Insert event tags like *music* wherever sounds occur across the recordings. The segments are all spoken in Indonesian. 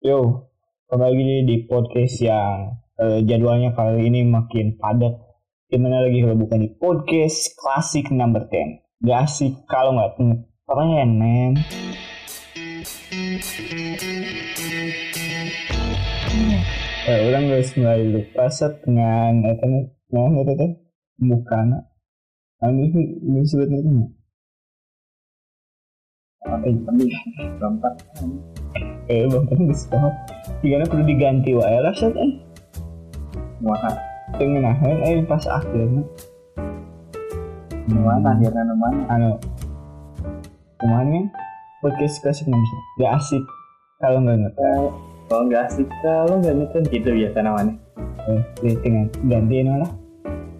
Yo, kembali lagi di podcast yang eh, jadwalnya kali ini makin padat. Gimana lagi kalau bukan di podcast klasik number 10. Gak asik kalau nggak keren, men. Eh, orang guys mulai lupa set dengan apa nih? Nah, apa tuh? Mukana. Anu ini ini sebetulnya. Apa yang penting? Lompat. Eh, bang kan di stop. Jika perlu diganti wae lah set eh. Muatan. Tengenahan eh pas akhirnya. Muatan akhirnya mana? anu. Ke mana podcast klasik namanya gak asik. Kalau nggak ngetel Kalau nggak asik, kalau nggak ngetem gitu biasa namanya. eh tengah gantiin lah.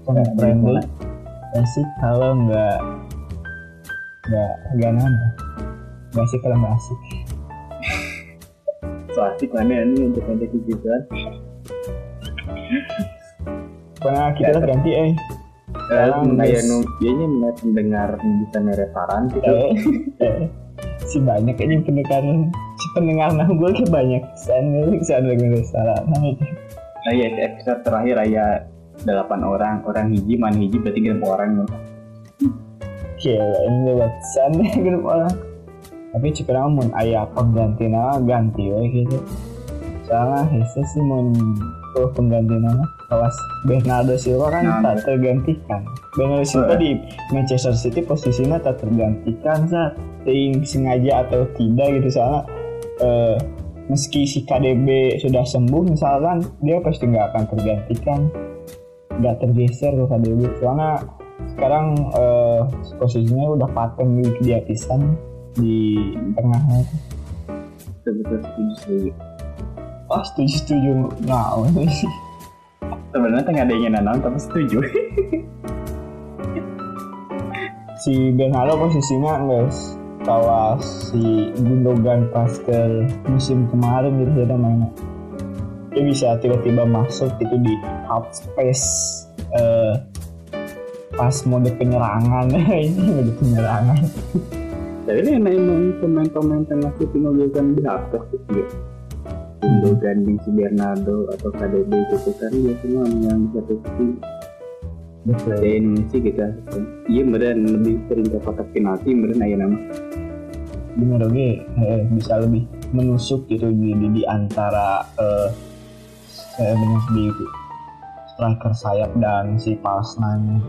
Sama Eh, friendly asik kalau nggak nggak gak nama gak asik kalau nggak asik So asik mana ya nih untuk untuk gituan. pernah kita lah ganti eh Sekarang, kayak nu, dianya melihat mendengar bisa nereparan gitu. eh, eh, si banyak kayaknya pendengar si pendengar nah gue kayak banyak sana sana lagi salah nah itu Nah ya episode terakhir aya delapan orang, orang hiji, mana hiji berarti genep orang. Gila, ini lewat sana grup orang. Tapi cipta mun ayah pengganti nama ganti we gitu. Soalnya Hese sih mun tuh pengganti nama kawas Bernardo Silva kan Nah, tak tergantikan. Bernardo Silva Eh. di Manchester City posisinya tak tergantikan saat ting sengaja atau tidak gitu soalnya eh, meski si KDB sudah sembuh misalkan dia pasti nggak akan tergantikan nggak tergeser ke KDB soalnya sekarang eh, posisinya udah paten di diatisan di tengahnya itu. Betul setuju setuju. oh setuju setuju nah Sebenarnya tengah ada yang nanam tapi setuju. si Bernardo posisinya guys kawas si Gundogan pas ke musim kemarin gitu dia mainnya dia bisa tiba-tiba masuk itu di half space eh, pas mode penyerangan *laughs* ini mode penyerangan Tapi ini emang pemain-pemain tengah itu menunjukkan berapa gitu ya. Untuk ganding si Bernardo atau KDB gitu kan biasanya yang satu tim betul. Di Indonesia gitu. Iya beneran lebih sering ke kotak penalti beneran aja nama bener oke. Eh, bisa lebih menusuk gitu di di, di antara eh, saya benar di striker sayap dan si Palsnan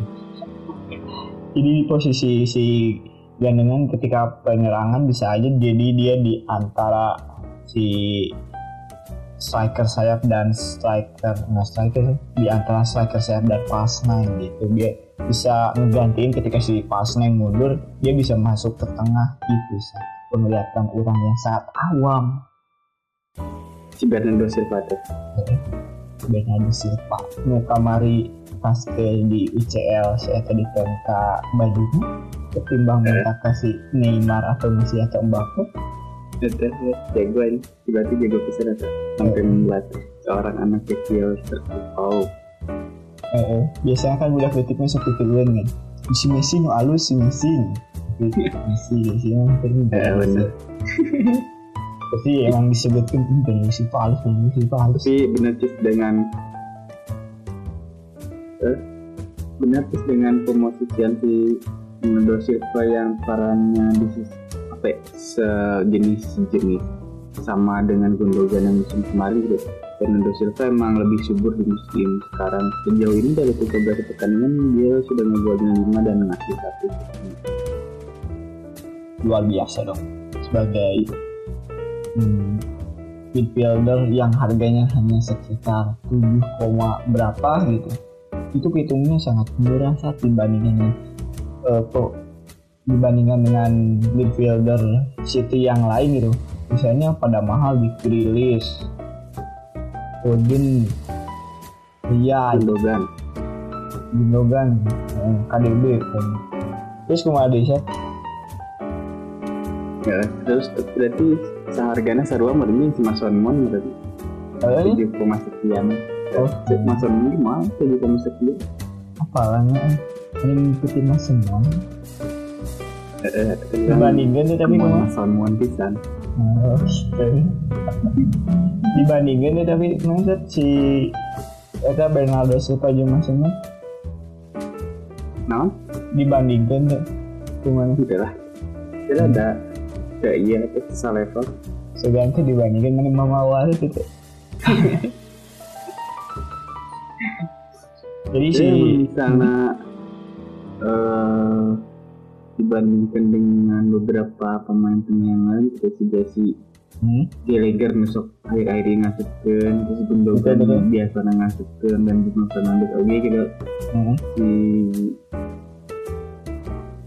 jadi di posisi si gandengan ketika penyerangan bisa aja jadi dia di antara si striker sayap dan striker nggak striker di antara striker sayap dan Palsnan gitu. Dia bisa ngegantiin ketika si Palsnan mundur dia bisa masuk ke tengah gitu sih penglihatan orang yang sangat awam. Si Bernardo Silva tuh. Bernardo Silva. Mau kamari pas ke di UCL saya tadi tengka bajunya ketimbang minta kasih Neymar atau Messi atau Mbappe. Jago ini berarti jago pisan atau sampai membuat seorang anak kecil terpukau eh, eh, biasanya kan udah kritiknya seperti itu kan si Messi nu alus si Messi Messi Messi yang ya bener. Tapi emang disebutkan Silva alus Bernardo Silva alus. Tapi benar dengan benar Cis dengan pemosisian si Bernardo Silva yang perannya di apa ya, sejenis jenis sama dengan Gundogan yang musim kemarin gitu Bernardo Silva emang lebih subur di musim sekarang. Sejauh ini dari 13 pertandingan dia sudah ngegolin 5 dan ngasih satu. Luar biasa dong. Sebagai hmm, midfielder yang harganya hanya sekitar 7, koma berapa gitu itu hitungnya sangat murah saat dibandingkan dengan eh, pro- dibandingkan dengan midfielder City yang lain gitu. Misalnya pada mahal di Grealish Odin. Riyad Gundogan. Gundogan eh, KDB kan. terus ke mana desa ya terus berarti seharganya sarua mending si Mason Mon berarti. Tujuh koma sekian Oh. Mason Mon gimana tujuh koma sekian apalanya ini ngikutin mas semua eh, eh, dibandingkan tuh tapi Mason Mon pisan. Oh, dibandingin ya tapi maksud si Eta Bernardo Silva jeung maksudnya nah dibandingkan tuh gimana? Gitu lah. Kira ada kayak iya itu level segan tuh dibandingkan mana mama waris gitu jadi si Jadi misalnya eh dibandingkan dengan beberapa pemain-pemain lain seperti juga si hmm? Gallagher nusuk akhir-akhir ini ngasupkan terus Gundogan Betul, betul. biasa ngasupkan dan Bruno Fernandes oke gitu Hmm. si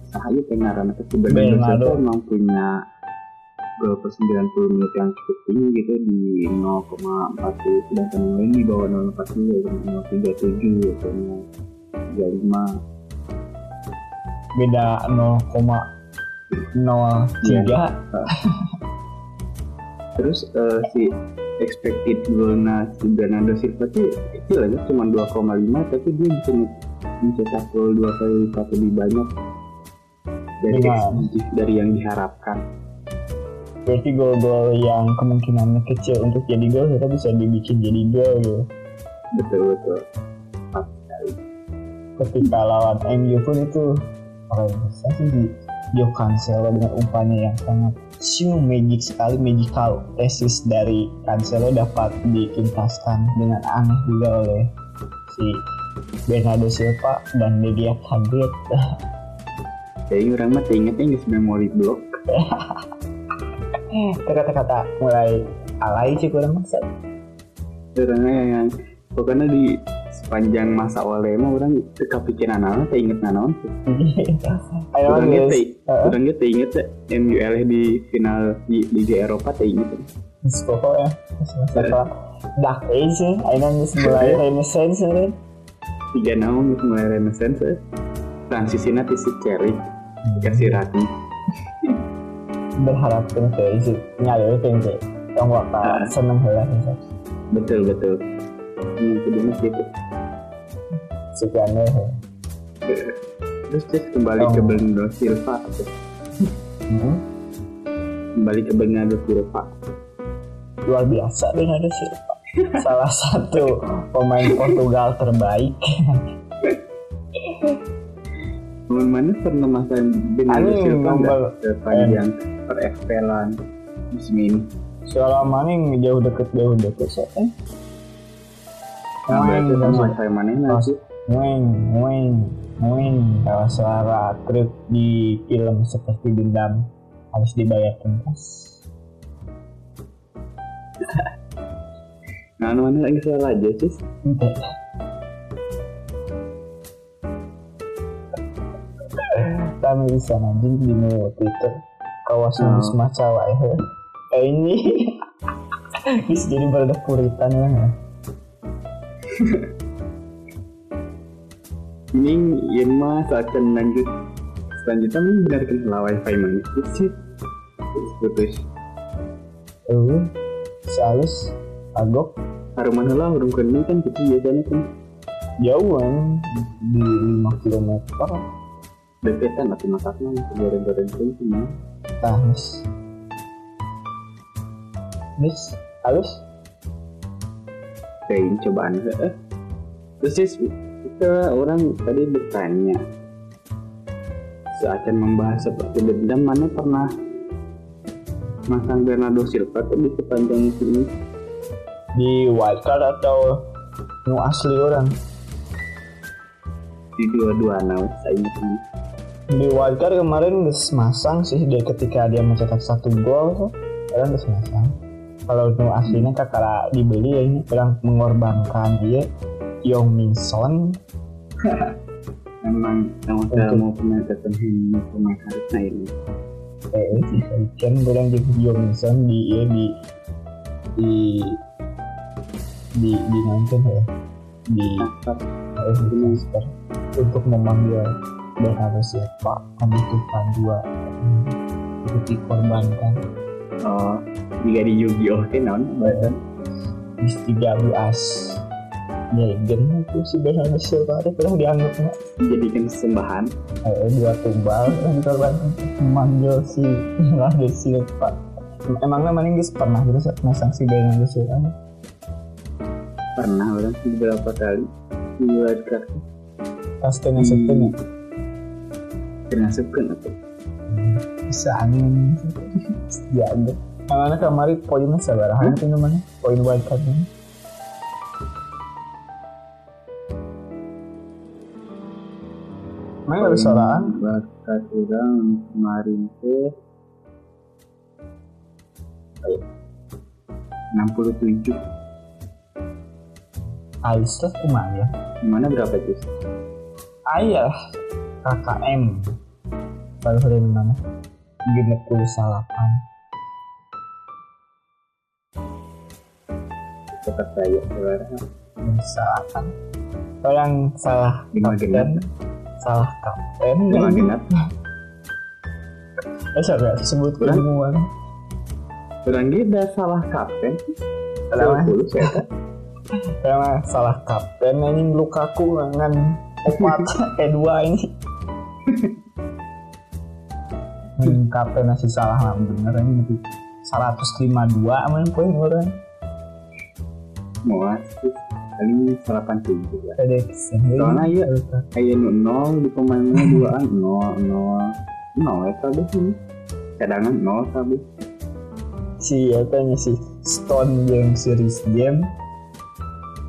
Sahaya pengaran. Bernardo Silva memang punya per 90 menit yang cukup tinggi gitu di 0,40 sedangkan yang lain di bawah 0,40 gitu 0,37 atau 0,35 beda 0,03 terus eh, si expected goalnya si Bernardo Silva tuh kecil aja cuma 2,5 tapi dia bisa men- mencetak gol dua kali lipat lebih banyak dari ekspektasi dari yang diharapkan berarti gol-gol yang kemungkinannya kecil untuk jadi gol kita bisa dibikin jadi gol gitu. Betul betul. Ketika lawan MU pun itu bisa sih di Joe Cancelo dengan umpannya yang sangat siu magic sekali magical assist dari Cancelo dapat dituntaskan dengan aneh juga oleh si Bernardo Silva dan Media Hadid jadi orang mah ingetnya nggak memory block kata-kata mulai alay sih kurang masa orangnya yang pokoknya di sepanjang masa oleh mah orang kepikiran anak tak inget naon guys *laughs* teh orangnya teh inget teh MUL di final di Liga Eropa teh inget pokoknya siapa Dark Age sih. Ayo nangis mulai renaissance kan tiga naon gitu mulai renaissance eh. transisinya ti si Cherry kasih Rati berharap kayak sih nyari kan kayak yang waktu Ah. seneng lah sih betul betul. Yang kedua gitu sekian deh terus terus kembali ke. Bernardo Silva hmm. kembali ke Bernardo Silva luar biasa ada sih salah satu pemain Portugal terbaik. Teman mana pernah masa Bernardo Silva sepanjang per FPL-an musim ini ini jauh deket jauh deket so eh Nah, berarti Weng, sama saya mana nanti weng, weng, weng. Kalau suara truk di film seperti dendam harus dibayar tuntas. *laughs* Nah, mana lagi salah aja sih Ente. Kami bisa nanti di Twitter kawasan. Wisma Cawai. Eh ini. *laughs* Bisa jadi berada puritan ya. *laughs* ini ya mah saat akan lanjut. Selanjutnya ini benarkan lah wifi mana sih? Putus Oh, salus agok. Haruman lah urung kena kan gitu biasanya kan jauhan di 5 km deketan atau masaknya goreng-goreng pun cuma Nah, mis. Mis, halus? kayak cobaan eh terus sih kita orang tadi bertanya saat membahas seperti dendam mana pernah masang Bernardo Silva tuh di sepanjang musim ini Di wildcard atau nu asli orang? di dua-dua nah saya. Di wildcard kemarin geus masang sih dari ketika dia mencetak satu gol tuh, orang geus masang. Kalau nu aslinya kakak dibeli ya ini orang mengorbankan dia. Yong Min Son. *laughs* Memang sama saya mau mau pemain harus nah ini eh kan orang jadi Yong Min Son di ya, di di di di nonton ya. Di Asap harus ditransfer untuk memanggil Bernardo Silva membutuhkan dua untuk dikorbankan oh jika di Yu-Gi-Oh! Kan naon? Bahasan di tiga as ya gen itu si Bernardo Silva itu pernah dianggap nggak dijadikan sembahan. Eh, dua tumbal *laughs* yang dikorbankan untuk memanggil si *laughs* Bernardo Silva emangnya mana geus pernah gitu masang si Bernardo Silva pernah orang beberapa kali. Di wildcard pas teu ngasupkeun termasukkan atau bisa angin. Ya ada. Mana kemarin poinnya sabaraha itu namanya? Poin wildcardnya Mana ada sorangan? wildcard orang kemarin teh. ayo, 67 Ais lah kumaha ya? Gimana berapa jus? Ayah KKM Baru dari mana? Genep puluh salapan. Cepat saya sekarang Salapan. Orang salah kapten? Salah kapten. Lima genap? Eh siapa? Sebut keilmuan? Kurang dia salah kapten. Kenapa? 20 saya Karena salah kapten. Ini Lukaku dengan Opat Eh dua ini *laughs* Hmm, masih salah lah bener ini nanti 152 aman poin orang asik kali 87 ya prediksi Soalnya iya. kayak nu nol di pemainnya dua an nol nol nol ya tadi sih cadangan nol tapi si apa nya si Stone yang series game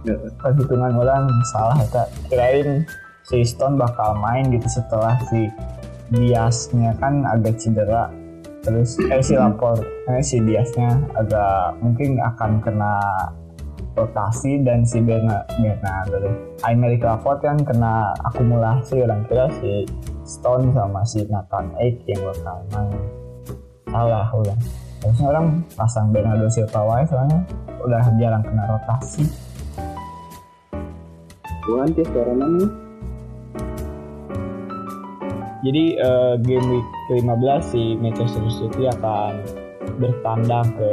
Ya. perhitungan orang salah eta kirain si Stone bakal main gitu setelah si Diasnya kan agak cedera. Terus eh si lapor eh, si Diasnya agak mungkin akan kena rotasi dan si Bernard Bernardo Aymeric Laporte kan kena akumulasi orang kira si Stone sama si Nathan Ake yang bakal main. Salah udah. Harusnya orang pasang Bernardo Silva wae soalnya udah jarang kena rotasi. Bukan sih karena nih jadi eh, game week ke-15 si Manchester City akan bertandang ke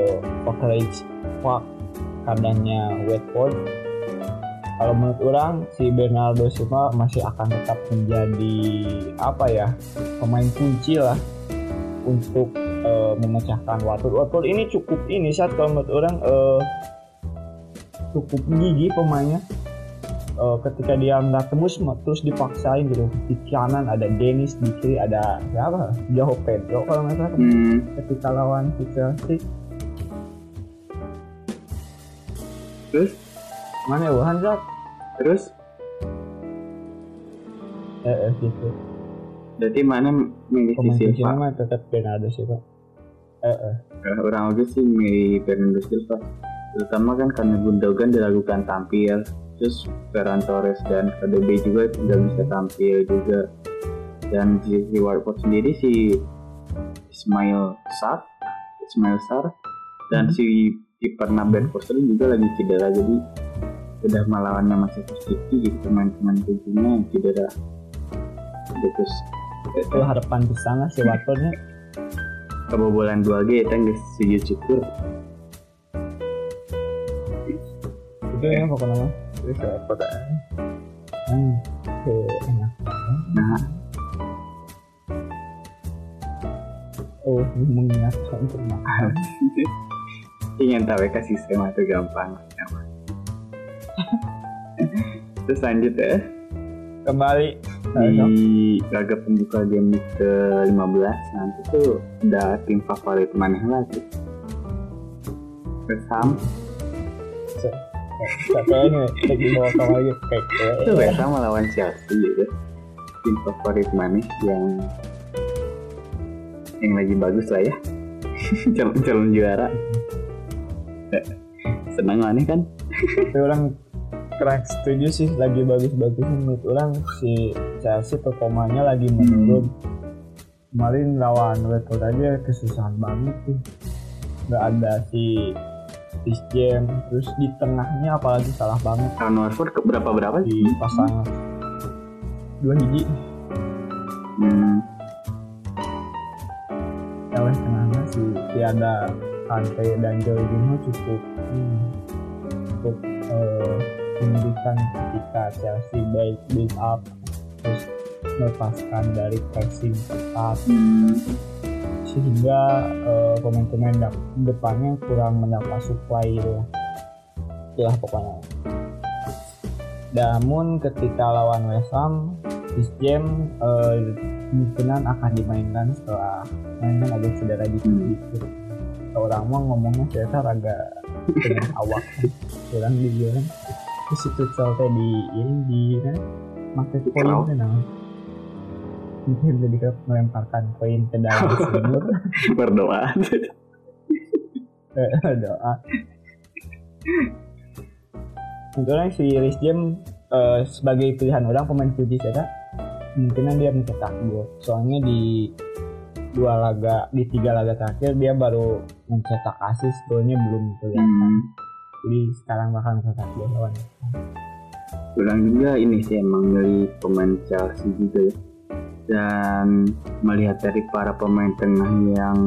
Oakridge Park kandangnya Watford kalau menurut orang si Bernardo Silva masih akan tetap menjadi apa ya pemain kunci lah untuk eh, memecahkan Watford. Watford ini cukup ini saat kalau menurut orang eh, cukup gigi pemainnya Eh, ketika dia nggak tembus terus dipaksain gitu. Di kanan ada Dennis di kiri ada siapa? Joao Pedro kalau nggak salah. Hmm, ketika lawan Chelsea. Terus? Mana ya Wuhan Zak? terus? Eh, eh gitu berarti mana milih pemain si Silva mah tetap Bernardo Silva? Eh eh. Orang oke sih milih Fernando Silva. Terutama kan karena Gundogan diragukan tampil terus Ferran Torres dan KDB juga tidak bisa tampil juga. Dan di sisi Watford sendiri si Ismail Sarr Ismail Sarr dan Hmm. si kipernya Ben Foster juga lagi cedera jadi udah melawannya Manchester City gitu pemain-pemain kuncinya yang cedera. Terus itu harapan di sana si Watfordnya? Kebobolan 2G itu nggak sujud syukur itu yang pokoknya terus ya eh. hmm oke enak nah oh mengingatkan untuk makan ingin tahu ya sistem itu gampang terus lanjut ya kembali di laga pembuka game ke 15 nanti tuh udah tim favorit mana lagi West Cek di bawah kamar aja kayak itu Ham melawan Chelsea gitu. Tim favorit mana yang yang lagi bagus lah ya? *laughs* Calon calon juara. Senang aneh kan? Tapi orang kurang setuju sih lagi bagus-bagus menurut orang si Chelsea performanya lagi menurun. Kemarin lawan Watford aja kesusahan banget tuh. Nggak ada si Chris James terus di tengahnya apalagi salah banget. Watford ke berapa berapa di sih pasangan. Dua hiji. Hmm, oleh tengahnya si tiada Kante dan Jorginho cukup hmm, cukup eh, memberikan ketika Chelsea baik build up terus melepaskan dari pressing ketat. Hmm, sehingga uh, pemain-pemain depannya kurang mendapat supply gitu itulah pokoknya. Namun ketika lawan West Ham this game uh, kemungkinan akan dimainkan setelah mainkan agak cedera di sedikit orang mau ngomongnya cerita agak dengan *laughs* awak kurang dibilang terus itu teh di ini di kan? Market point kan mungkin jadi melemparkan koin ke dalam *laughs* sumur berdoa doa Sebetulnya si Rhys James uh, sebagai pilihan orang pemain kunci saya kemungkinan dia mencetak gol. Soalnya di dua laga di tiga laga terakhir dia baru mencetak asis golnya belum kelihatan. Hmm. Jadi sekarang bakal mencetak gol lawan. Kurang juga ini sih emang dari pemain Chelsea juga ya. Dan melihat dari para pemain tengah yang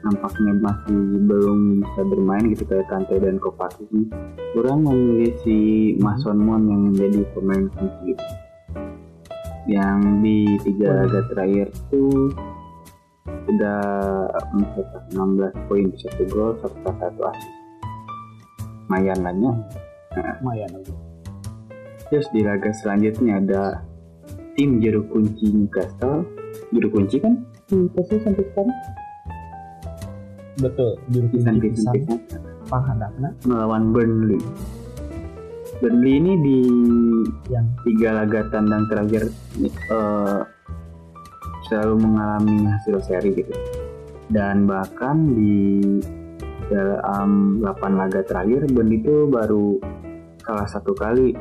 nampaknya masih belum bisa bermain gitu kayak Kante dan Kovacic kurang memilih si Mason Mon yang menjadi pemain kunci. Yang di tiga laga terakhir tuh sudah mencetak 16 poin satu gol serta satu asis lumayan lah ya lumayan terus di laga selanjutnya ada tim juru kunci Newcastle. Juru kunci kan? Newcastle sampai sekarang. Betul juru pisan pisan pahadapna melawan Burnley. Burnley ini di yang tiga laga tandang terakhir uh, selalu mengalami hasil seri gitu. Dan bahkan di dalam 8 laga terakhir Burnley itu baru kalah satu kali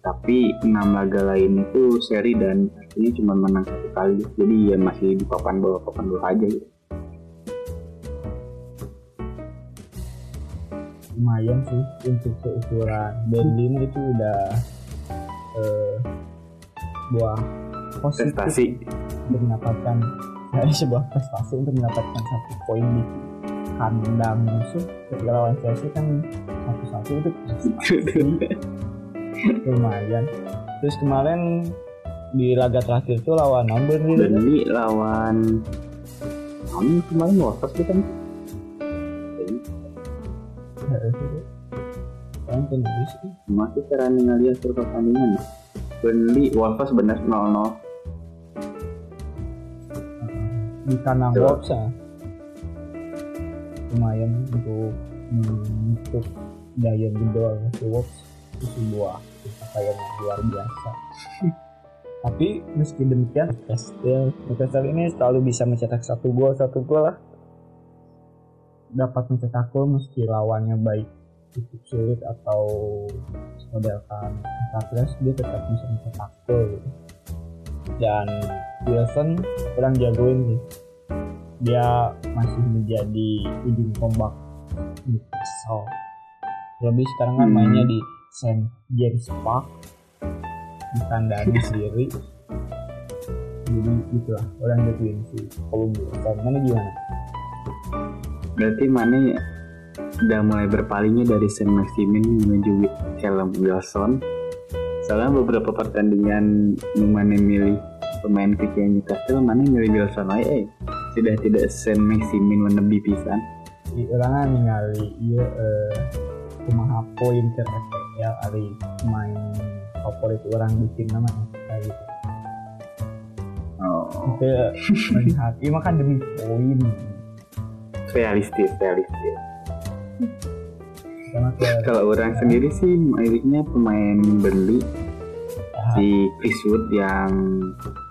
tapi enam laga lain itu seri dan akhirnya cuma menang satu kali. Jadi ya masih di papan bawah papan bawah aja gitu. Lumayan sih untuk seukuran Berlin itu udah uh, buah positif. Prestasi. Mendapatkan dari *laughs* sebuah prestasi untuk mendapatkan satu poin di kandang musuh. Ketika lawan Chelsea kan satu-satu itu prestasi *laughs* lumayan. Terus kemarin di laga terakhir tuh lawan Burnley Burnley lawan kami kemarin Wolves kan Kan Masih cara ngeliat hasil pertandingan. Burnley Wolves benar 0-0 di kandang Wolves ya lumayan untuk untuk daya gedor si Wolves. Itu sebuah pencapaian yang luar biasa. Tapi meski demikian Newcastle Newcastle ini selalu bisa mencetak satu gol satu gol lah. Dapat mencetak gol meski lawannya baik cukup sulit atau modelkan Capres dia tetap bisa mencetak gol. Gitu. dan Wilson kurang jagoin sih. Dia masih menjadi ujung tombak Newcastle lebih sekarang kan mainnya di Saint James Park. Di kandang sendiri. Jadi itulah orang jatuhin si Columbus mana gimana berarti mana udah mulai berpalingnya dari Saint Maximin menuju Callum Wilson. Soalnya beberapa pertandingan mana milih pemain kecil Newcastle mana milih Wilson aja eh. Sudah tidak Saint Maximin menebi pisan. Di ulangan ningali iya eh, kumaha poin FPL ari main favorit orang di tim nama kayak gitu. Oh. itu melihat. Iya makan demi poin. Realistis realistis. Kalau orang sendiri sih miliknya pemain Burnley si Chris Wood yang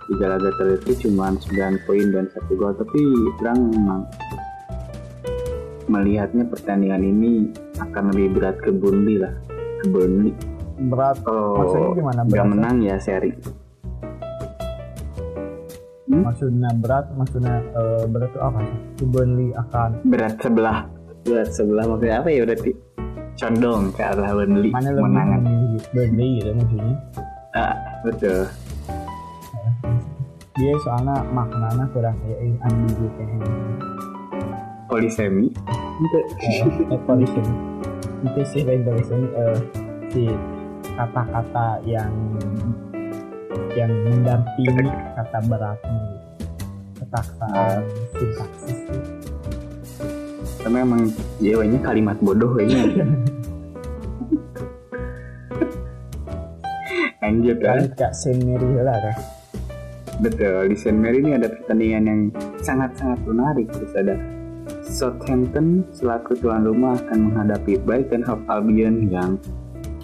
tiga laga terakhir cuma 9 poin dan satu gol. Tapi orang memang melihatnya pertandingan ini akan lebih berat ke Burnley lah Burnley berat. Oh, maksudnya gimana? berat. menang ya seri. Hmm? maksudnya berat maksudnya uh, berat itu apa sih? Burnley akan. Berat sebelah. Berat sebelah maksudnya apa ya? Berarti condong ke arah Burnley mana lebih menangan Burnley gitu maksudnya. Ah betul. Dia soalnya maknanya kurang kayak ambigu kayak polisemi. Itu eh, polisemi itu sih polisemi uh, si kata-kata yang yang mendampingi kata beratnya ketaksaan sintaksis Karena emang jawanya kalimat bodoh ini. *laughs* Lanjut kan. Saint Mary lah kan Betul, di Saint Mary ini ada pertandingan yang sangat-sangat menarik. Terus ada Southampton selaku tuan rumah akan menghadapi Brighton Hove Albion yang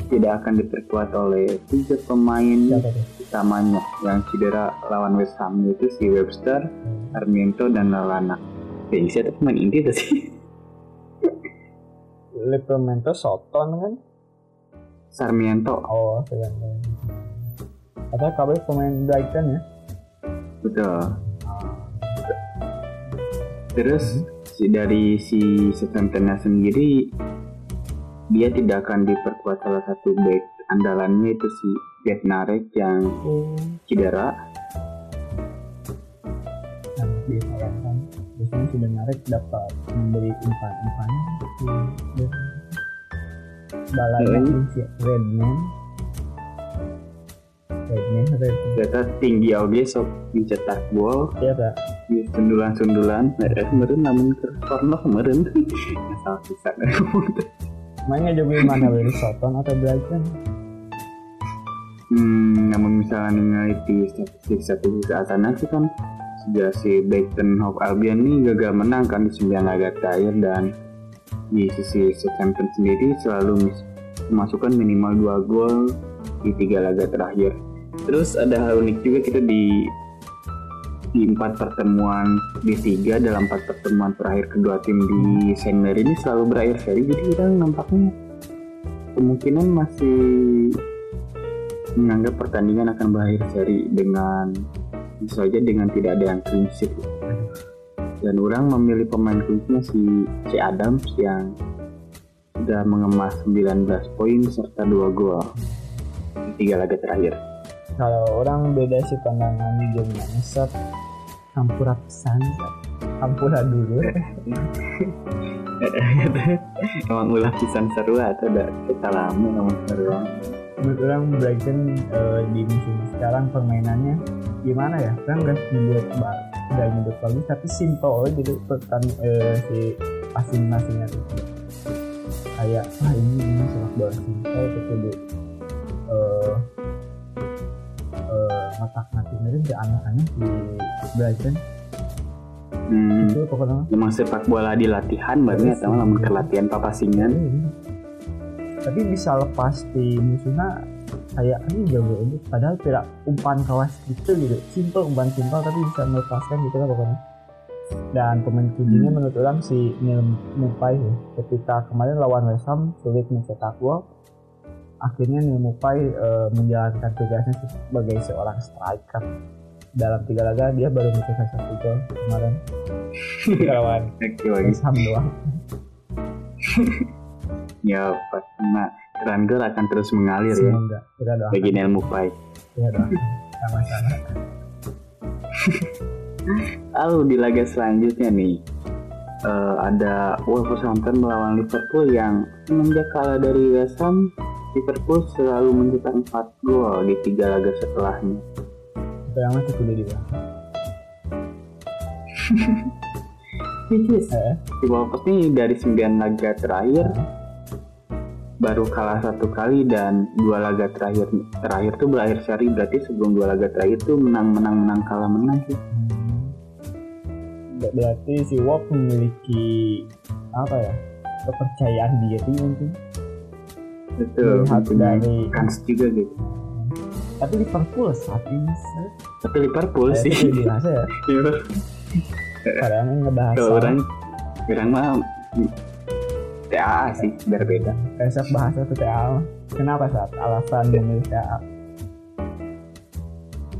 tidak akan diperkuat oleh tiga pemain utamanya yang cedera lawan West Ham itu si Webster, Armiento dan Lalana. Ya, siapa pemain inti tuh sih? *laughs* Livermento Soton kan Sarmiento, oh sedang ada kabar pemain Brighton ya betul. Terus si dari si Southampton sendiri dia tidak akan diperkuat salah satu back andalannya itu si Bednarek yang oh cedera. biasanya sudah narik dapat memberi umpan-umpan di balanya Hmm. si Redman Ternyata tinggi oge sok mencetak gol ya tak di sundulan-sundulan. Nah, eh, kemarin namun ke corner kemarin. *laughs* Salah bisa mainnya juga mana dari Soton atau Brighton Hmm, namun misalnya meneliti statistik statistik saat sana sih kan sudah si Brighton Hove Albion ini gagal menang kan di 9 laga terakhir dan di sisi Southampton sendiri selalu memasukkan minimal 2 gol di tiga laga terakhir. Terus ada hal unik juga kita di di empat pertemuan di tiga dalam empat pertemuan terakhir kedua tim di Mary ini selalu berakhir seri jadi kita nampaknya kemungkinan masih menganggap pertandingan akan berakhir seri dengan tentu saja dengan tidak ada yang sheet. Dan orang memilih pemain kunci si si Adams yang sudah mengemas 19 poin serta 2 gol di tiga laga terakhir kalau orang beda sih pandangannya gimana set hampura pesan Sat. hampura dulu. *laughs* Emang ulah pisan seru atau ada kita lama emang seru menurut orang Brighton eh, di musim sekarang permainannya gimana ya? Kan udah nyebut ba- udah nyebut bagus tapi simple gitu. Pertan eh, si passing-passingnya tuh. Kayak wah ini ini sepak bola simple kudu otak mirip di anak-anak di Brighton hmm. itu pokoknya emang sepak bola di latihan banget atau lamun ke latihan papasingan Iya. tapi bisa lepas di musuhnya kayak ini jago ini padahal tidak umpan kawas gitu gitu. Simple umpan simple tapi bisa melepaskan gitu lah pokoknya dan pemain kuncinya Hmm. menurut orang si Neil Mupai ya. ketika kemarin lawan West Ham sulit mencetak gol akhirnya Neil Mupai eh, menjalankan tugasnya sebagai seorang striker. Dalam tiga laga dia baru mencetak satu gol kemarin. Lawan West Ham doang. *laughs* Ya pastinya Rangger akan terus mengalir ya. Semoga. Kita doakan. Bagi Neil Mupai Ya dong, sama-sama. *laughs* lalu di laga selanjutnya nih eh, ada Wolverhampton melawan Liverpool yang semenjak kalah dari West Ham Liverpool selalu mencetak 4 gol di tiga laga setelahnya. Itu yang masih kuliah di bawah. *laughs* which is Eh, di Wolves ini dari 9 laga terakhir baru kalah satu kali dan dua laga terakhir terakhir tuh berakhir seri berarti sebelum dua laga terakhir tuh menang menang menang kalah menang sih. Hmm, ber- berarti si Wolf memiliki apa ya? Kepercayaan diri mungkin betul. Melihat dari- kans juga gitu. Tapi Liverpool saat ini se- tapi Liverpool sih. biasa *laughs* ya Iya. padahal ngebahas kalau orang orang mah TAA sih berbeda. Besok bahasa tuh TA kenapa saat alasan memilih TA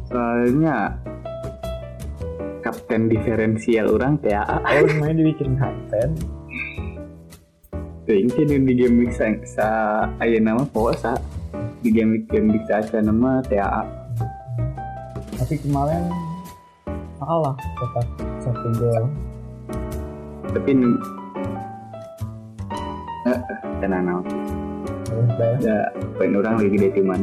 soalnya kapten diferensial orang TAA oh main dibikin kapten Ting sih di game week sa, sa nama puasa di game week game week sa nama TAA tapi kemarin kalah tetap satu gol. Tapi eh, eh, tenang balas ya poin orang lagi di timan.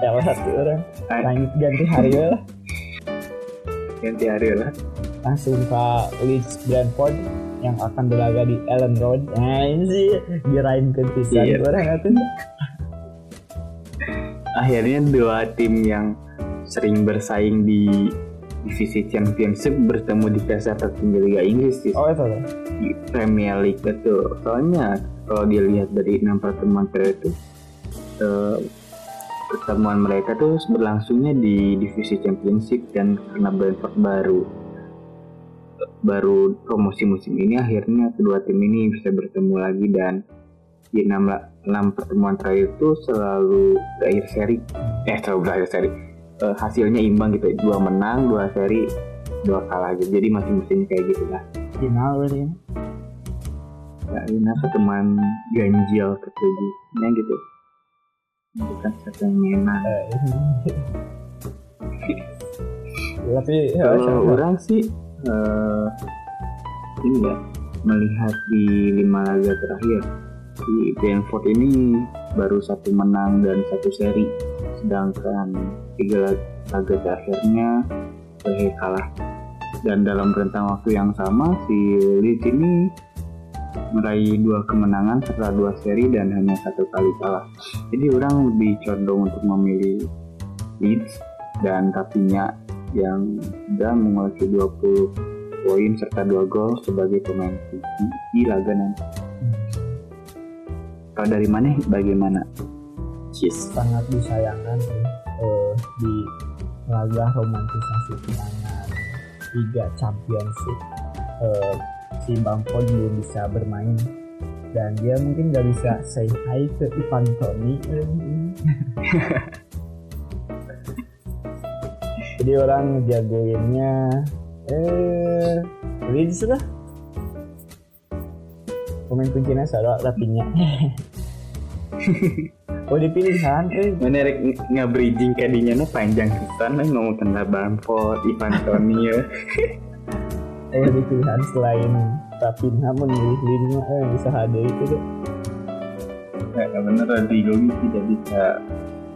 Telat *laughs* tuh orang langit ganti hari lah. Ganti hari lah langsung ke Leeds Brentford yang akan berlaga di Ellen Road. Nah ini sih dirain ke pisan Iya. orang itu akhirnya dua tim yang sering bersaing di divisi championship bertemu di kaisar tertinggi Liga Inggris di oh itu. Tuh di Premier League itu soalnya kalau dilihat dari enam pertemuan terakhir itu eh, pertemuan mereka tuh berlangsungnya di divisi championship dan karena Brentford baru baru promosi musim ini akhirnya kedua tim ini bisa bertemu lagi dan di enam, enam pertemuan terakhir itu selalu berakhir seri. Eh selalu berakhir seri. Eh, hasilnya imbang gitu dua menang dua seri dua kalah gitu. Jadi masing-masing kayak gitu lah. Final berarti ini. Ya, ini pertemuan ganjil ketujuhnya gitu. Bukan satu yang enak. Eh, *laughs* tapi ya, Kalau orang sih eh, ini ya melihat di lima laga terakhir di Brentford ini baru satu menang dan satu seri, sedangkan tiga lag- laga terakhirnya berakhir kalah. Dan dalam rentang waktu yang sama si Leeds ini meraih dua kemenangan setelah dua seri dan hanya satu kali kalah. Jadi orang lebih condong untuk memilih Leeds dan tapinya yang sudah mengoleksi 20 poin serta dua gol sebagai pemain kunci di laga nanti. Kalau dari mana bagaimana? Cheers. sangat disayangkan sih eh, di laga romantisasi kemenangan Liga Championship eh, si belum bisa bermain dan dia mungkin nggak bisa say hi ke Ivan Toni *laughs* jadi orang jagoinnya eh Leeds lah. Pemain kuncinya salah rapinya. *laughs* Oh dipilihan eh. Mana rek ng- nge-bridging kadinya na panjang pisan lah ngomong tentang Bamford, Ivan Toni ya. *laughs* oh dipilihan selain Rapinha memilih lini eh bisa hadir itu deh Nah, bener Rodrigo tidak bisa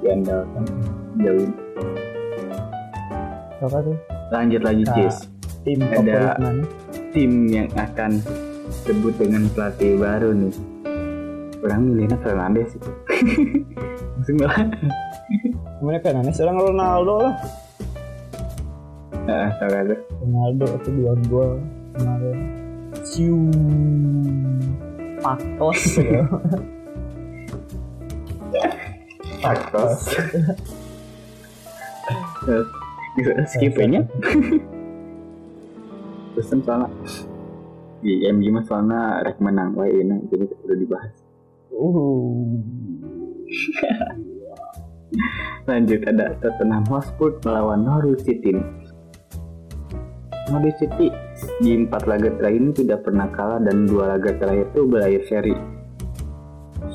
diandalkan. Jauh. Apa tuh Lanjut lagi Nah. Cheers. tim Ada- mana Tim yang akan debut dengan pelatih baru nih. Orang milihnya Fernandes itu. Langsung lah. Kemudian Fernandes orang Ronaldo lah Nah, tahu ada. Ronaldo itu dua gol kemarin Siu Pakos ya *laughs* Pakos. *laughs* Bisa skip nya. Pesan soalnya di MG mah soalnya rek menang wae enak jadi udah dibahas. uh *laughs* Lanjut ada Tottenham Hotspur melawan Norwich City. Norwich City di empat laga terakhir ini tidak pernah kalah dan dua laga terakhir itu berakhir seri.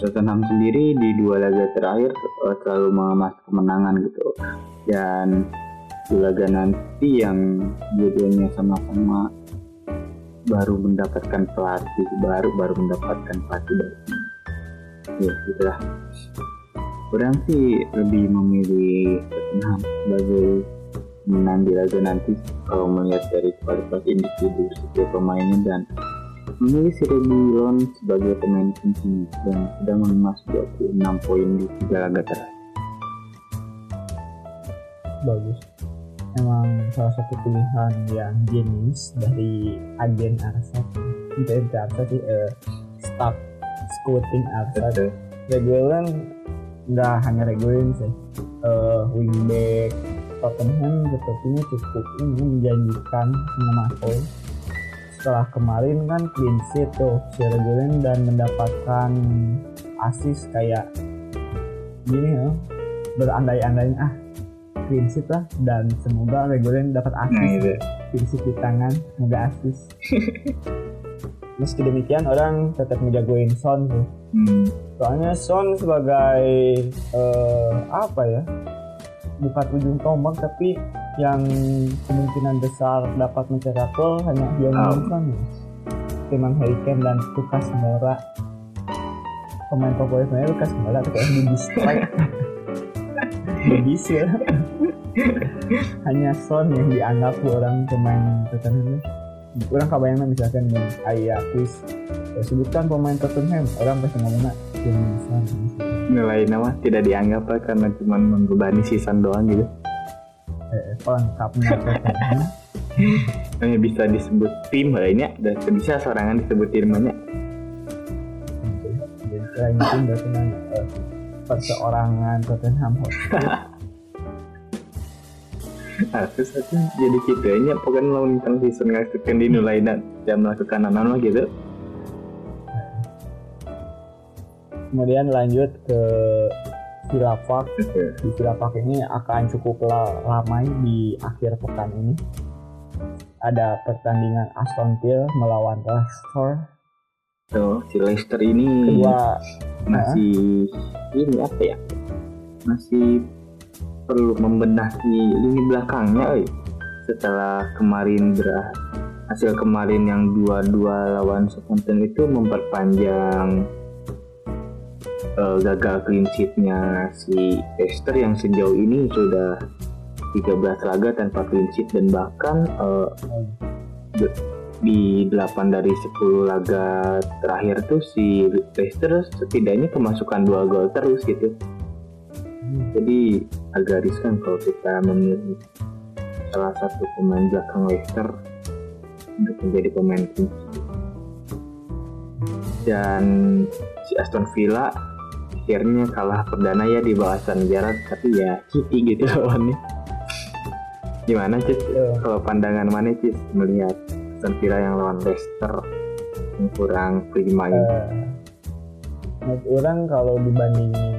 Tottenham sendiri di dua laga terakhir eh, selalu mengemas kemenangan gitu. Dan laga nanti yang dua-duanya sama-sama baru mendapatkan pelatih baru baru mendapatkan pelatih baru. Ya, gitulah orang sih lebih memilih Tottenham sebagai menang di laga nanti kalau melihat dari kualitas individu setiap pemainnya dan memilih si Reguilon sebagai pemain kunci dan sudah mengemas 26 poin di tiga laga terakhir. bagus emang salah satu pilihan yang jenis dari agen Arsa kita itu Arsa sih eh, staff scouting Arsa Betul. Regulan nggak hanya regulan sih. Eh wingback Tottenham sepertinya cukup ini menjanjikan poin setelah kemarin kan clean sheet tuh si Regulan dan mendapatkan assist kayak gini ya berandai-andai ah clean sheet lah dan semoga Regulan dapat Nah assist itu. clean sheet di tangan semoga assist *laughs* meski demikian orang tetap menjagoin Son tuh Hmm. soalnya Son sebagai eh, apa ya bukan ujung tombak tapi yang kemungkinan besar dapat mencetak gol hanya dia Oh. Son ya. Timang Harry Kane dan Lucas Moura pemain favorit saya Lucas Moura tapi yang di distract *laughs* Bisa. *laughs* Hanya Son yang dianggap orang pemain Tottenham. Orang kebayangnya misalkan nih kayak kuis eh, sebutkan pemain Tottenham orang pasti ngomongnya yang Son. nilai nama tidak dianggap lah karena cuma membebani season doang gitu Eh, pelengkapnya Tottenham. *laughs* hanya bisa disebut tim lainnya dan bisa sorangan disebut tim banyak Jadi berarti eh, perseorangan Tottenham Hotspur. *laughs* Aku satu jadi gitu aja pokoknya lawan tentang season ngaktifkan di nilai dan dan melakukan anak gitu. Kemudian lanjut ke Silapak di Silapak ini akan cukup la- ramai di akhir pekan ini. Ada pertandingan Aston Villa melawan Leicester. Tuh si Leicester ini. Kedua masih ini apa ya? Masih perlu membenahi lini belakangnya setelah kemarin ber hasil kemarin yang dua-dua lawan Southampton itu memperpanjang eh, gagal clean sheet-nya si Leicester yang sejauh ini sudah 13 laga tanpa clean sheet dan bahkan eh, di 8 dari 10 laga terakhir tuh si Leicester setidaknya kemasukan dua gol terus gitu. Jadi agak riskan kalau kita memilih salah satu pemain belakang Leicester untuk menjadi pemain kunci. Dan si Aston Villa akhirnya kalah perdana ya di bawah San Gerrard tapi ya City gitu *laughs* lawannya. Gimana Cis Ya, kalau pandangan mana Cis melihat Aston Villa yang lawan Leicester yang kurang prima ini. Eh, menurut orang kalau dibandingin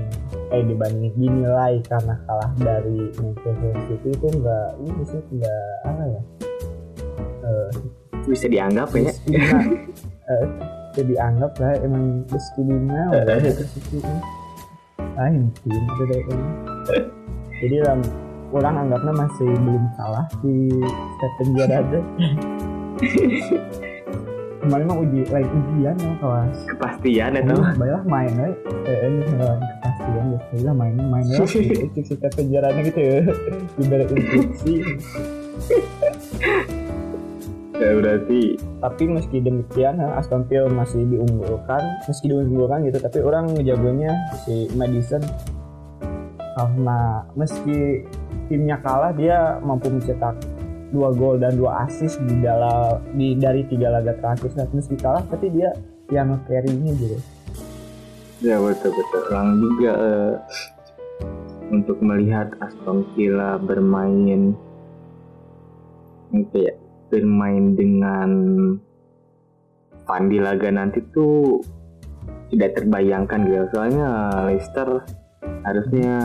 eh dibandingin dinilai karena kalah dari Manchester City itu enggak ini sih enggak apa ya? Eh, bisa dianggap ya? Meskinya, eh, jadi anggap lah emang udah itu sih lain tim itu deh jadi lah orang anggapnya masih belum salah si Stephen Gerrard kemarin mah uji lain ujian ya kelas. Kepastian itu. Baiklah main we eh ini lawan kepastian ya baiklah main main lah. Itu si Stephen Gerrard gitu ya. Diberi instruksi. Ya berarti tapi meski demikian Aston Villa masih diunggulkan meski diunggulkan gitu tapi orang ngejagonya si Madison. Karena meski timnya kalah dia mampu mencetak dua gol dan dua assist di dalam di dari tiga laga terakhir. Nah, meski kalah tapi dia yang nge-carry-nya gitu. Ya betul betul orang juga eh, untuk melihat Aston Villa bermain apa ya bermain dengan fun di laga nanti tuh tidak terbayangkan gitu. Soalnya Leicester harusnya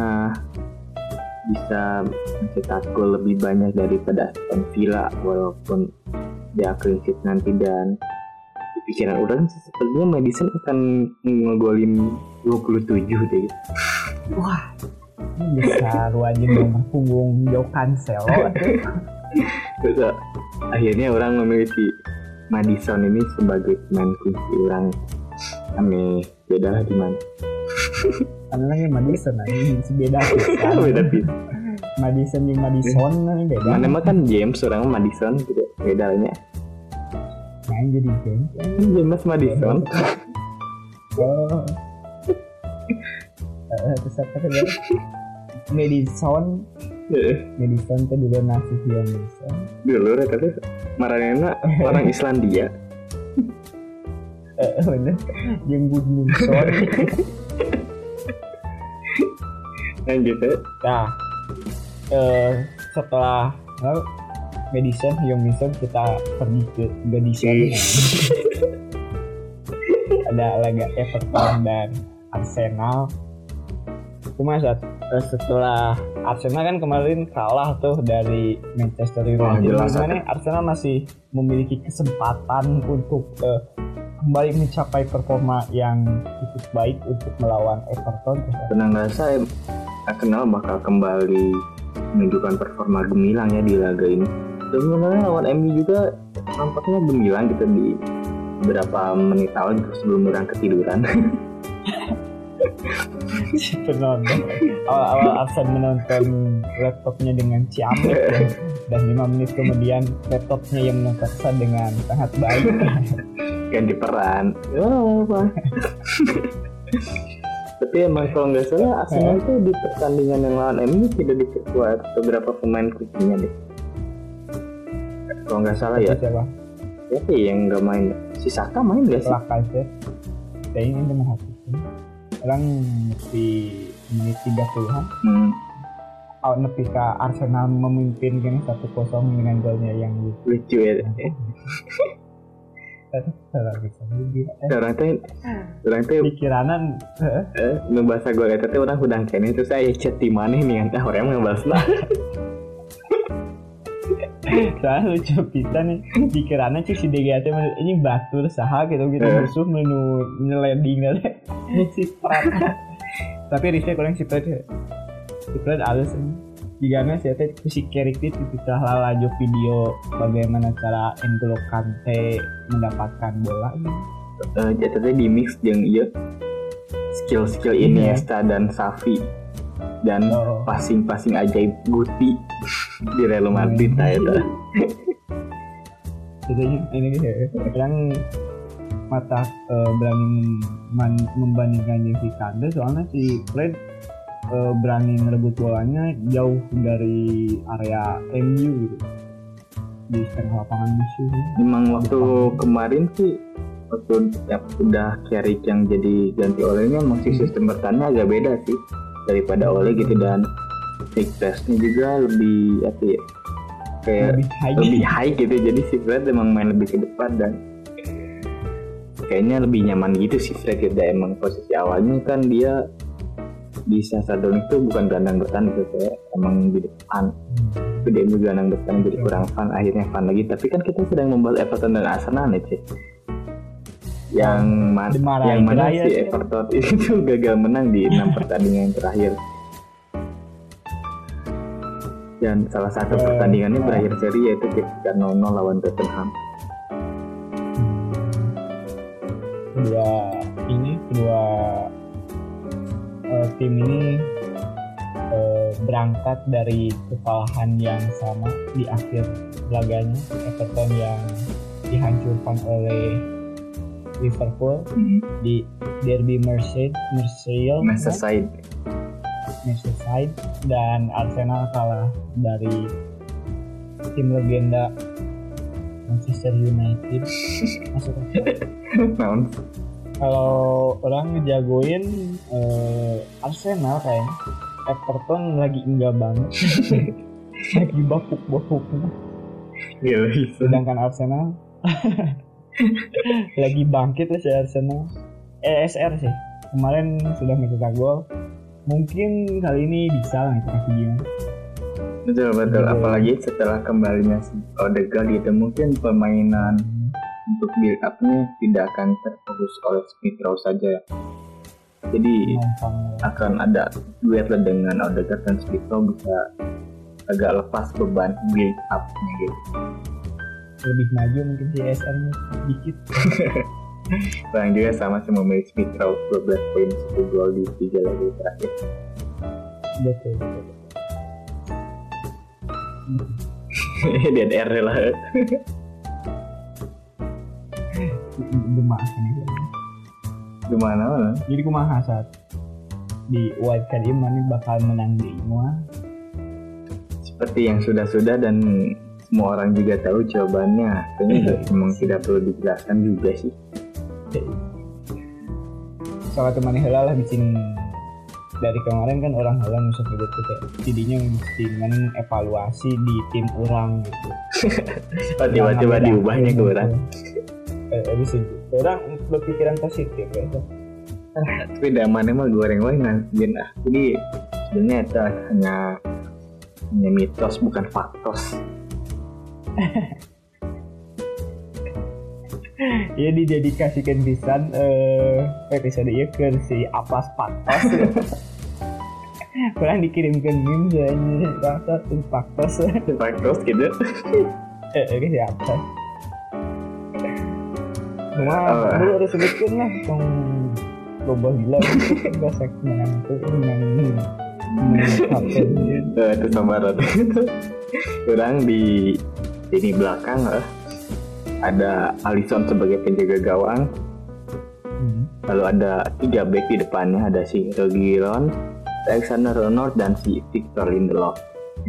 bisa mencetak gol lebih banyak daripada Aston Villa walaupun dia clean sheet nanti dan di pikiran orang sepertinya Madison akan ngegolin 27 deh. Gitu. wah. Ini bisa wajib nomor punggung jauh cancel Terus, akhirnya orang memilih si Madison ini sebagai pemain kunci orang. Aneh beda lah di lagi Madison nah ini si beda *laughs* kan? Beda sih. Madison di Madison ini beda. Mana mah kan James orang Madison gitu bedanya nah jadi James. James Madison. *laughs* Oh. Eh, terus apa tadi? Madison. Eh, Madison itu juga nasi yang Madison dulu rek tapi Maranena orang Islandia. *laughs* Eh bener. Yang Gudmundsson lanjut ya nah eh setelah eh, Madison Young Madison kita pergi ke Madison *laughs* ada laga Everton dan Arsenal. Cuma saat eh, setelah Arsenal kan kemarin kalah tuh dari Manchester United. Jelas, gimana nih? Arsenal masih memiliki kesempatan untuk eh, kembali mencapai performa yang cukup baik untuk melawan Everton? Tenang rasa Arsenal bakal kembali menunjukkan performa gemilang ya di laga ini. Dan sebenarnya lawan MU juga nampaknya gemilang gitu di beberapa menit awal gitu sebelum orang ketiduran si *laughs* penonton. Awal-awal Arsen menonton laptopnya dengan ciamik ya. dan lima menit kemudian laptopnya yang menangkap dengan sangat baik. *laughs* Ganti peran. Oh, apa *laughs* tapi emang kalau nggak salah Arsenal itu di pertandingan yang lawan MU tidak diperkuat. Beberapa pemain kuncinya deh. Kalau nggak salah ya. Siapa? Ya yang nggak main. Si Saka main nggak sih? Setelah Kaiser kayaknya itu menghapuskan orang di menit 30-an hmm, oh, nepi ke Arsenal memimpin gini 1-0 dengan golnya yang lucu lucu ya *laughs* orang teh orang teh pikiranan eh, eh, ngebahasa gue eta teh orang udah kene terus saya chat di mana nih entah orang ngebahas lah soalnya *laughs* lucu pisan nih. Pikirannya sih si DGT ini batur saha gitu gitu. Eh. musuh menu nyeleding aja *laughs* si Prat. Tapi risnya kurang si Prat ya. si Prat halus ini jika sih teh si Kerikit itu telah laju video bagaimana cara N'Golo Kante mendapatkan bola gitu. Eta teh di mix jeung ieu skill-skill Iya. Iniesta dan Safi dan Oh. passing-passing ajaib Guti *laughs* di Real Madrid nah eta Jadi ini yang mata eh, berani man- membandingkan yang si Kante soalnya si Fred eh, berani ngerebut bolanya jauh dari area MU gitu. Di setengah lapangan musuh. Memang waktu kemarin sih waktu ya, udah Carrick yang jadi ganti olehnya masih sistem bertahannya agak beda sih daripada oleh gitu dan pressnya juga lebih apa ya kayak lebih high. lebih high gitu. Jadi si Fred emang main lebih ke depan dan kayaknya lebih nyaman gitu sih Fred ya emang posisi awalnya kan dia di Sasadon itu bukan gelandang bertahan gitu kayak emang di depan. Tapi dia juga gelandang bertahan jadi kurang fun akhirnya fun lagi. Tapi kan kita sedang membahas Everton dan Arsenal nih Cik. yang man- Dimarahin yang mana si. Everton? *laughs* Itu gagal menang di enam *laughs* pertandingan yang terakhir. Dan salah satu Eh, pertandingannya eh. berakhir seri yaitu ketika 0-0 lawan Tottenham. Kedua ini kedua eh, tim ini eh, berangkat dari kesalahan yang sama di akhir laganya Everton yang dihancurkan oleh Liverpool di Derby Merseyside Merseyside. Merseyside. Merseyside. Dan Arsenal kalah dari tim legenda Manchester United. *laughs* Masuk akal. Kalau orang ngejagoin eh, Arsenal kayaknya. Everton lagi enggak banget. *laughs* Lagi bapuk-bapuknya Gila bisa. sedangkan Arsenal. *laughs* Lagi bangkit lah si Arsenal. ESR sih. Kemarin sudah mencetak gol. Mungkin kali ini bisa lah kita gimana Betul betul. Iya. Apalagi setelah kembalinya si Odegaard gitu mungkin permainan untuk build up-nya tidak akan terfokus oleh Smith Rowe saja. Jadi Numpang. akan ada duet lah dengan Odegaard dan Smith Rowe bisa agak lepas beban build up-nya gitu. lebih maju mungkin ESR nya dikit Bang *laughs* juga sama sih memilih Smith Rowe 12 poin 1 gol di 3 laga terakhir. betul, betul. *laughs* DDR lah. Ini. Gimana mana? jadi saat di wild card ini mana bakal menang di semua seperti yang sudah-sudah dan semua orang juga tahu jawabannya kayaknya Iya. memang tidak perlu dijelaskan juga sih soalnya teman heula lah bikin dari kemarin kan orang heula musuh gitu kita jadinya mesti mana evaluasi di tim orang gitu *laughs* oh, tiba-tiba diubahnya ke gitu. orang eh, eh, bisa orang berpikiran positif ya tapi damannya mah goreng wae ngasih ah jadi sebenarnya itu hanya hanya mitos bukan faktos. *laughs* Ya didedikasikan pisan eh episode ieu ke si Aplas Paktos *laughs* kurang dikirimkan meme soalnya rasa tuh Paktos faktos gitu. *laughs* Eh eh siapa cuma Oh. dulu harus sebutkan lah tong boboh gila itu menang kapten Eh, itu sama Orang di ini belakang eh, ada Alisson sebagai penjaga gawang. Hmm. Lalu ada tiga back di depannya ada si Reguilon, Alexander Arnold dan si Victor Lindelof.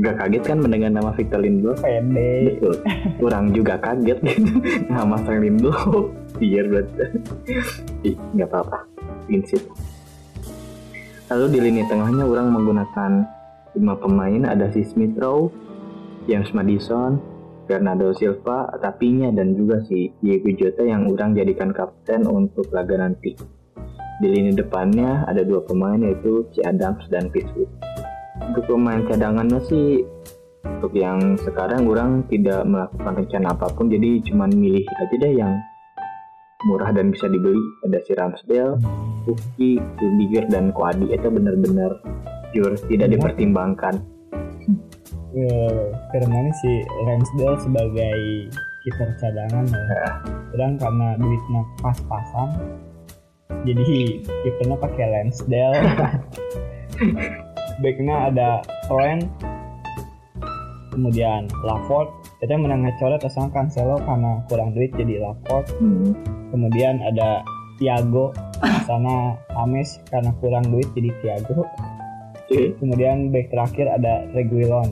Gak kaget kan mendengar nama Victor Lindelof? pede Betul. Kurang juga kaget gitu. *laughs* nama sang Lindelof. Iya berarti. Ih, nggak apa-apa. Prinsip. Lalu di lini tengahnya orang menggunakan lima pemain ada si Smith Rowe, James Madison, Bernardo Silva, Rapinya dan juga si Diego Jota yang orang jadikan kapten untuk laga nanti. Di lini depannya ada dua pemain yaitu si Adams dan Pittswood. Untuk pemain cadangannya sih untuk yang sekarang orang tidak melakukan rencana apa pun jadi cuman milih aja deh yang murah dan bisa dibeli ada si Ramsdale, Pukki, Rudiger dan Koadi itu benar-benar pure tidak Iya. dipertimbangkan. Eh, karena si Ramsdale sebagai kiper cadangan ya. Sedang karena duitnya pas-pasan, jadi kipernya pakai Ramsdale. *laughs* Backnya ada Trent, kemudian Laporte. Kita menang ngecoret asal Cancelo karena kurang duit jadi Laporte. Hmm. Kemudian ada Thiago, sana Ames karena kurang duit jadi Thiago. Oke. Kemudian back terakhir ada Reguilon.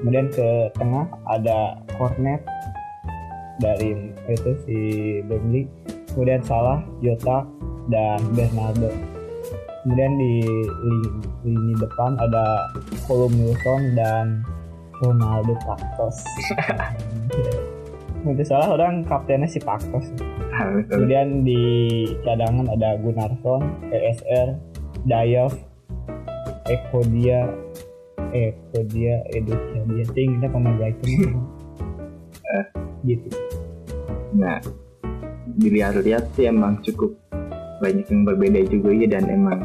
Kemudian ke tengah ada Cornet dari itu si Burnley. Kemudian Salah, Jota dan Bernardo. Kemudian di lini, lini depan ada Colum Wilson dan Ronaldo Pakos. Mungkin *laughs* salah orang kaptennya si Pakos. Kemudian di cadangan ada Gunnarsson, ESR, Dayoff, Ekodia, Ekodia, Educia, dia ting kita pemain itu *laughs* gitu. Nah, dilihat-lihat sih emang cukup banyak yang berbeda juga ya dan emang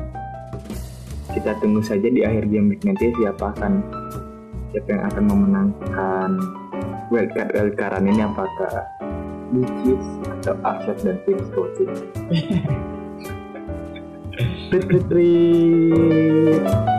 kita tunggu saja di akhir game week nanti siapa akan siapa yang akan memenangkan wildcard wildcardan ini apakah Lucis atau Arset dan Tim Scotty. Trit, trit, trit.